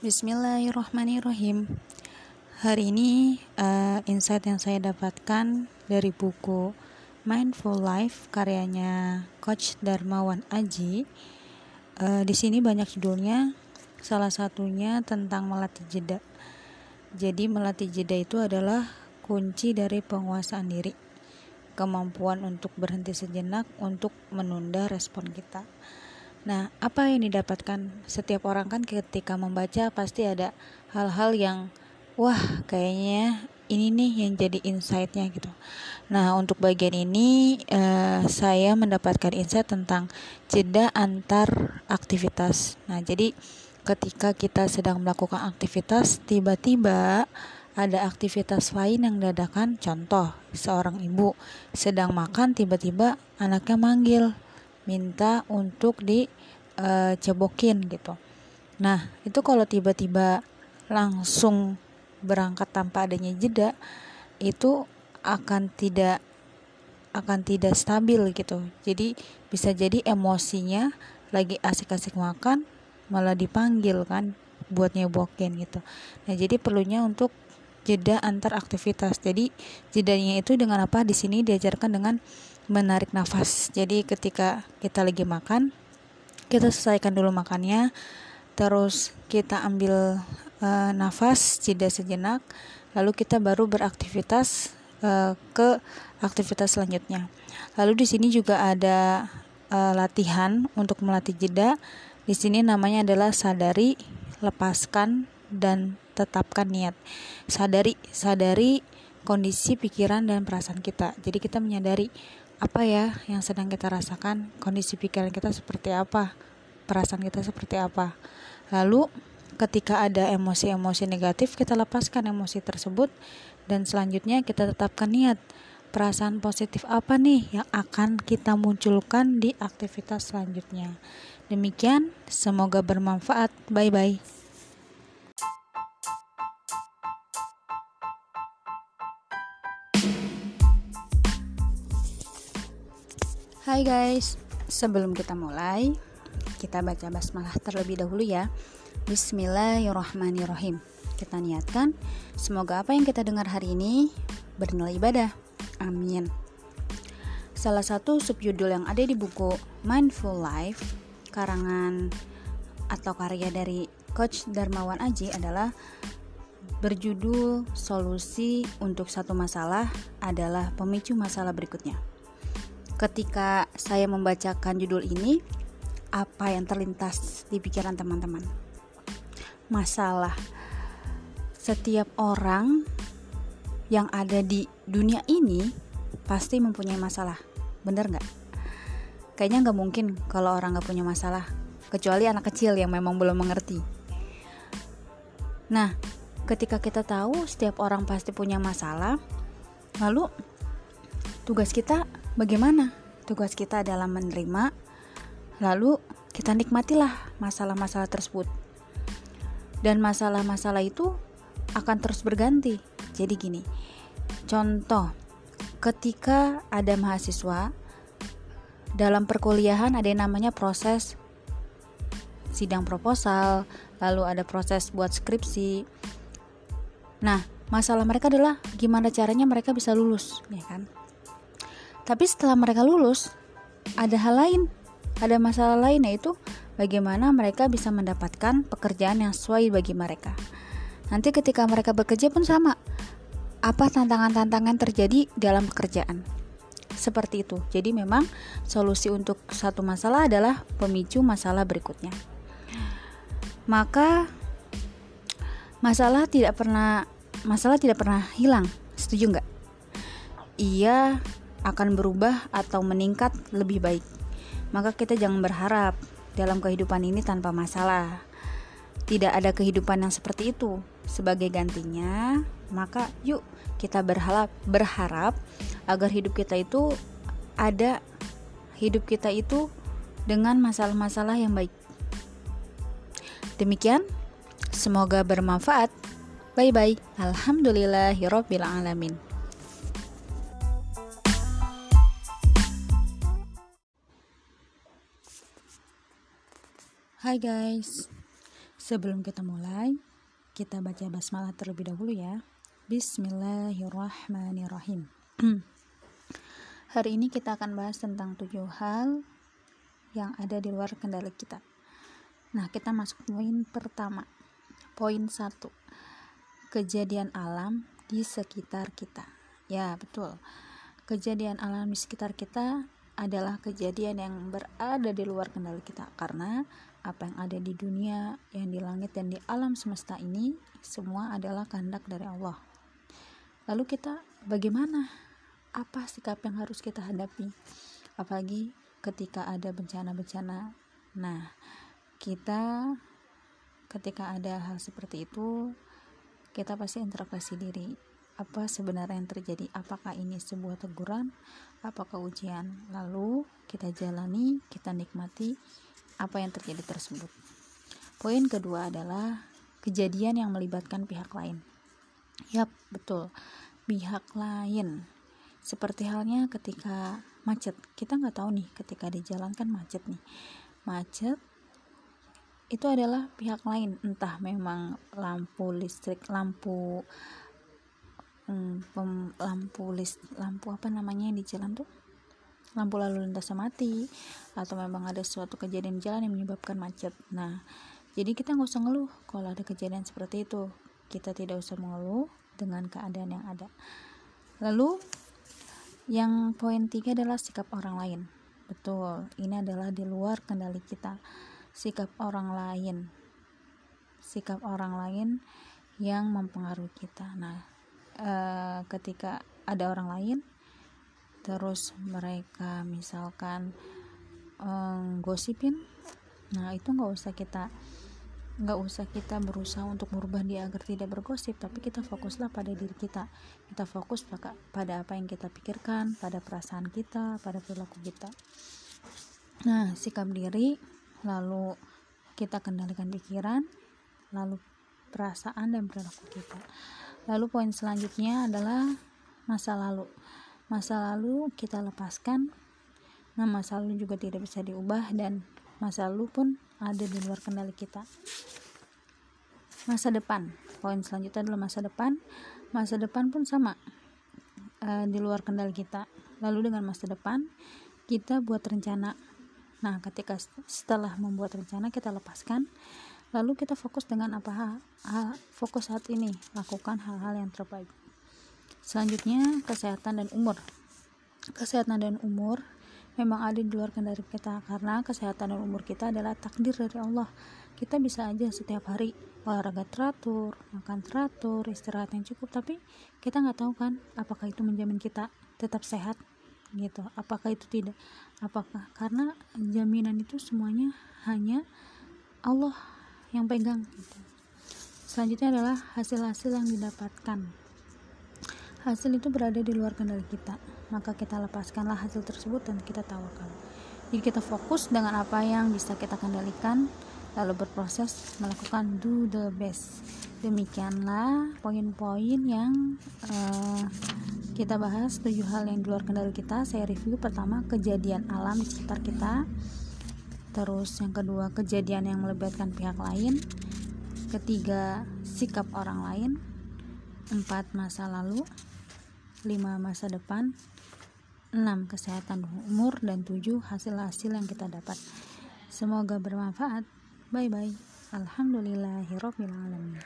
Bismillahirrahmanirrahim. Hari ini uh, insight yang saya dapatkan dari buku Mindful Life karyanya Coach Darmawan Aji. Uh, di sini banyak judulnya. Salah satunya tentang melatih jeda. Jadi melatih jeda itu adalah kunci dari penguasaan diri. Kemampuan untuk berhenti sejenak untuk menunda respon kita. Nah, apa yang didapatkan setiap orang kan ketika membaca pasti ada hal-hal yang wah kayaknya ini nih yang jadi insightnya gitu. Nah, untuk bagian ini uh, saya mendapatkan insight tentang jeda antar aktivitas. Nah, jadi ketika kita sedang melakukan aktivitas, tiba-tiba ada aktivitas lain yang dadakan. Contoh, seorang ibu sedang makan, tiba-tiba anaknya manggil minta untuk dicebokin uh, gitu. Nah, itu kalau tiba-tiba langsung berangkat tanpa adanya jeda, itu akan tidak akan tidak stabil gitu. Jadi bisa jadi emosinya lagi asik-asik makan malah dipanggil kan buat nyebokin gitu. Nah, jadi perlunya untuk jeda antar aktivitas. Jadi jedanya itu dengan apa? Di sini diajarkan dengan menarik nafas. Jadi ketika kita lagi makan, kita selesaikan dulu makannya, terus kita ambil uh, nafas, jeda sejenak, lalu kita baru beraktivitas uh, ke aktivitas selanjutnya. Lalu di sini juga ada uh, latihan untuk melatih jeda. Di sini namanya adalah sadari, lepaskan dan tetapkan niat. Sadari, sadari kondisi pikiran dan perasaan kita. Jadi kita menyadari apa ya yang sedang kita rasakan, kondisi pikiran kita seperti apa, perasaan kita seperti apa. Lalu ketika ada emosi-emosi negatif, kita lepaskan emosi tersebut dan selanjutnya kita tetapkan niat perasaan positif apa nih yang akan kita munculkan di aktivitas selanjutnya. Demikian, semoga bermanfaat. Bye bye. Hai guys, sebelum kita mulai, kita baca basmalah terlebih dahulu ya. Bismillahirrahmanirrahim. Kita niatkan, semoga apa yang kita dengar hari ini bernilai ibadah. Amin. Salah satu subjudul yang ada di buku Mindful Life, karangan atau karya dari Coach Darmawan Aji adalah berjudul Solusi untuk satu masalah adalah pemicu masalah berikutnya ketika saya membacakan judul ini, apa yang terlintas di pikiran teman-teman? Masalah. Setiap orang yang ada di dunia ini pasti mempunyai masalah. Bener nggak? Kayaknya nggak mungkin kalau orang nggak punya masalah. Kecuali anak kecil yang memang belum mengerti. Nah, ketika kita tahu setiap orang pasti punya masalah, lalu tugas kita bagaimana? Tugas kita adalah menerima, lalu kita nikmatilah masalah-masalah tersebut. Dan masalah-masalah itu akan terus berganti. Jadi gini, contoh, ketika ada mahasiswa dalam perkuliahan ada yang namanya proses sidang proposal, lalu ada proses buat skripsi. Nah, masalah mereka adalah gimana caranya mereka bisa lulus, ya kan? Tapi setelah mereka lulus, ada hal lain, ada masalah lain yaitu bagaimana mereka bisa mendapatkan pekerjaan yang sesuai bagi mereka. Nanti ketika mereka bekerja pun sama. Apa tantangan-tantangan terjadi dalam pekerjaan? Seperti itu. Jadi memang solusi untuk satu masalah adalah pemicu masalah berikutnya. Maka masalah tidak pernah masalah tidak pernah hilang. Setuju nggak? Iya akan berubah atau meningkat lebih baik. Maka kita jangan berharap dalam kehidupan ini tanpa masalah. Tidak ada kehidupan yang seperti itu. Sebagai gantinya, maka yuk kita berharap berharap agar hidup kita itu ada hidup kita itu dengan masalah-masalah yang baik. Demikian, semoga bermanfaat. Bye bye. Alhamdulillahirabbil alamin. Hai guys, Sebelum kita mulai, kita baca basmalah terlebih dahulu ya. Bismillahirrahmanirrahim. Hari ini kita akan bahas tentang tujuh hal yang ada di luar kendali kita. Nah, kita masuk poin pertama. Poin satu, kejadian alam di sekitar kita. Ya, betul. Kejadian alam di sekitar kita adalah kejadian yang berada di luar kendali kita karena apa yang ada di dunia, yang di langit dan di alam semesta ini semua adalah kehendak dari Allah. Lalu kita bagaimana? Apa sikap yang harus kita hadapi? Apalagi ketika ada bencana-bencana. Nah, kita ketika ada hal seperti itu, kita pasti introspeksi diri. Apa sebenarnya yang terjadi? Apakah ini sebuah teguran? Apakah ujian? Lalu kita jalani, kita nikmati apa yang terjadi tersebut. Poin kedua adalah kejadian yang melibatkan pihak lain. Yap, betul. Pihak lain. Seperti halnya ketika macet kita nggak tahu nih ketika di jalan kan macet nih macet itu adalah pihak lain entah memang lampu listrik lampu hmm, pem, lampu list lampu apa namanya di jalan tuh lampu lalu lintas mati atau memang ada suatu kejadian jalan yang menyebabkan macet nah jadi kita nggak usah ngeluh kalau ada kejadian seperti itu kita tidak usah mengeluh dengan keadaan yang ada lalu yang poin tiga adalah sikap orang lain. Betul, ini adalah di luar kendali kita. Sikap orang lain, sikap orang lain yang mempengaruhi kita. Nah, e, ketika ada orang lain, terus mereka misalkan e, gosipin, nah itu nggak usah kita nggak usah kita berusaha untuk merubah dia agar tidak bergosip tapi kita fokuslah pada diri kita. Kita fokus pada apa yang kita pikirkan pada perasaan kita pada perilaku kita. Nah sikap diri lalu kita kendalikan pikiran lalu perasaan dan perilaku kita. Lalu poin selanjutnya adalah masa lalu masa lalu kita lepaskan nah masa lalu juga tidak bisa diubah dan masa lalu pun ada di luar kendali kita. Masa depan poin selanjutnya adalah masa depan. Masa depan pun sama e, di luar kendali kita. Lalu dengan masa depan kita buat rencana. Nah ketika setelah membuat rencana kita lepaskan. Lalu kita fokus dengan apa? Hal, hal fokus saat ini lakukan hal-hal yang terbaik selanjutnya kesehatan dan umur. Kesehatan dan umur memang ada di luar kendali kita karena kesehatan dan umur kita adalah takdir dari Allah. Kita bisa aja setiap hari olahraga teratur makan teratur istirahat yang cukup tapi kita nggak tahu kan apakah itu menjamin kita tetap sehat gitu. Apakah itu tidak? Apakah? Karena jaminan itu semuanya hanya Allah yang pegang gitu. selanjutnya adalah hasil-hasil yang didapatkan hasil itu berada di luar kendali kita. Maka kita lepaskanlah hasil tersebut dan kita tawakal jadi kita fokus dengan apa yang bisa kita kendalikan lalu berproses melakukan do the best. Demikianlah poin-poin yang uh, kita bahas tujuh hal yang di luar kendali kita. Saya review pertama kejadian alam di sekitar kita. Terus yang kedua kejadian yang melibatkan pihak lain. Ketiga sikap orang lain. Empat masa lalu lima masa depan 6. Kesehatan umur dan 7. Hasil-hasil yang kita dapat. Semoga bermanfaat. Bye-bye. Alhamdulillahirrabbilalamin.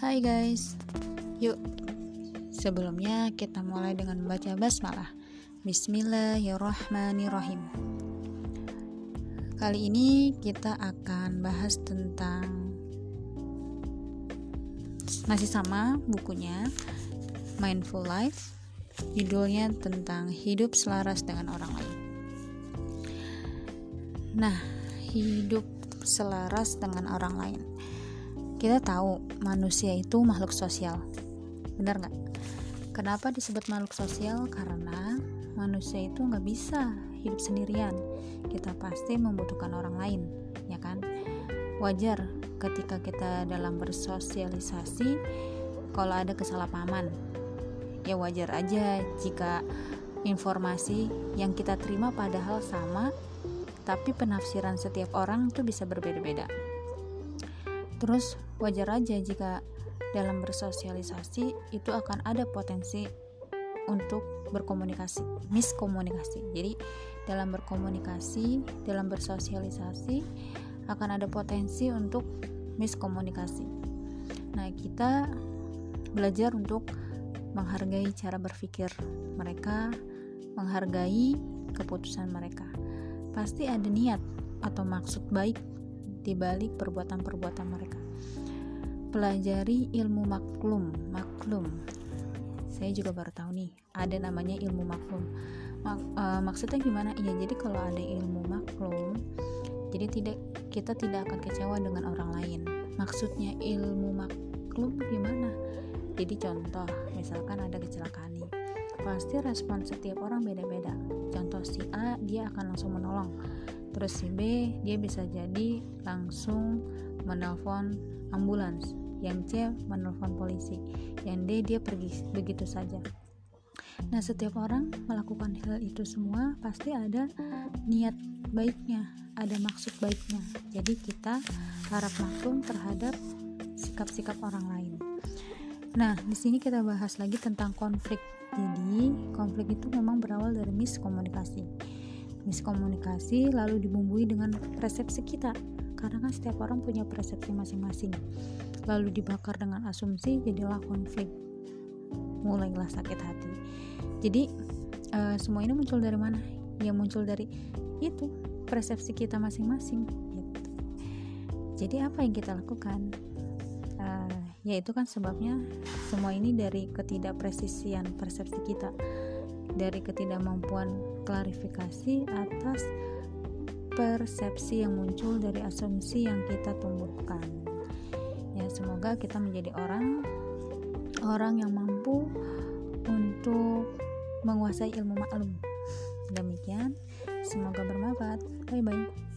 Hai guys. Yuk. Sebelumnya kita mulai dengan membaca basmalah. Bismillahirrahmanirrahim. Kali ini kita akan bahas tentang masih sama bukunya Mindful Life. Judulnya tentang hidup selaras dengan orang lain. Nah, hidup selaras dengan orang lain. Kita tahu manusia itu makhluk sosial. Benar nggak? Kenapa disebut makhluk sosial? Karena manusia itu nggak bisa hidup sendirian. Kita pasti membutuhkan orang lain ya kan? Wajar ketika kita dalam bersosialisasi kalau ada kesalahpahaman. Ya wajar aja jika informasi yang kita terima padahal sama tapi penafsiran setiap orang itu bisa berbeda-beda. Terus wajar aja jika dalam bersosialisasi itu akan ada potensi untuk berkomunikasi, miskomunikasi. Jadi, dalam berkomunikasi, dalam bersosialisasi akan ada potensi untuk miskomunikasi. Nah, kita belajar untuk menghargai cara berpikir mereka, menghargai keputusan mereka. Pasti ada niat atau maksud baik di balik perbuatan-perbuatan mereka pelajari ilmu maklum maklum saya juga baru tahu nih ada namanya ilmu maklum. Mak, uh, maksudnya gimana? Iya jadi kalau ada ilmu maklum jadi tidak kita tidak akan kecewa dengan orang lain. Maksudnya ilmu maklum gimana? Jadi contoh misalkan ada kecelakaan nih. Pasti respon setiap orang beda-beda. Contoh si A dia akan langsung menolong. Terus si B dia bisa jadi langsung menelpon ambulans yang C menelpon polisi yang D dia pergi begitu saja. Nah setiap orang melakukan hal itu semua pasti ada niat baiknya ada maksud baiknya. Jadi kita harap maklum terhadap sikap-sikap orang lain. Nah di sini kita bahas lagi tentang konflik. Jadi konflik itu memang berawal dari miskomunikasi. Miskomunikasi lalu dibumbui dengan persepsi kita karena kan setiap orang punya persepsi masing-masing. Lalu dibakar dengan asumsi jadilah konflik. Mulailah sakit hati. Jadi uh, semua ini muncul dari mana? Yang muncul dari itu persepsi kita masing-masing gitu. jadi apa yang kita lakukan? Uh, ya itu kan sebabnya semua ini dari ketidakpresisian persepsi kita. Dari ketidakmampuan klarifikasi atas persepsi yang muncul dari asumsi yang kita tumbuhkan. Ya, semoga kita menjadi orang orang yang mampu untuk menguasai ilmu maklum. Demikian, semoga bermanfaat. Bye bye.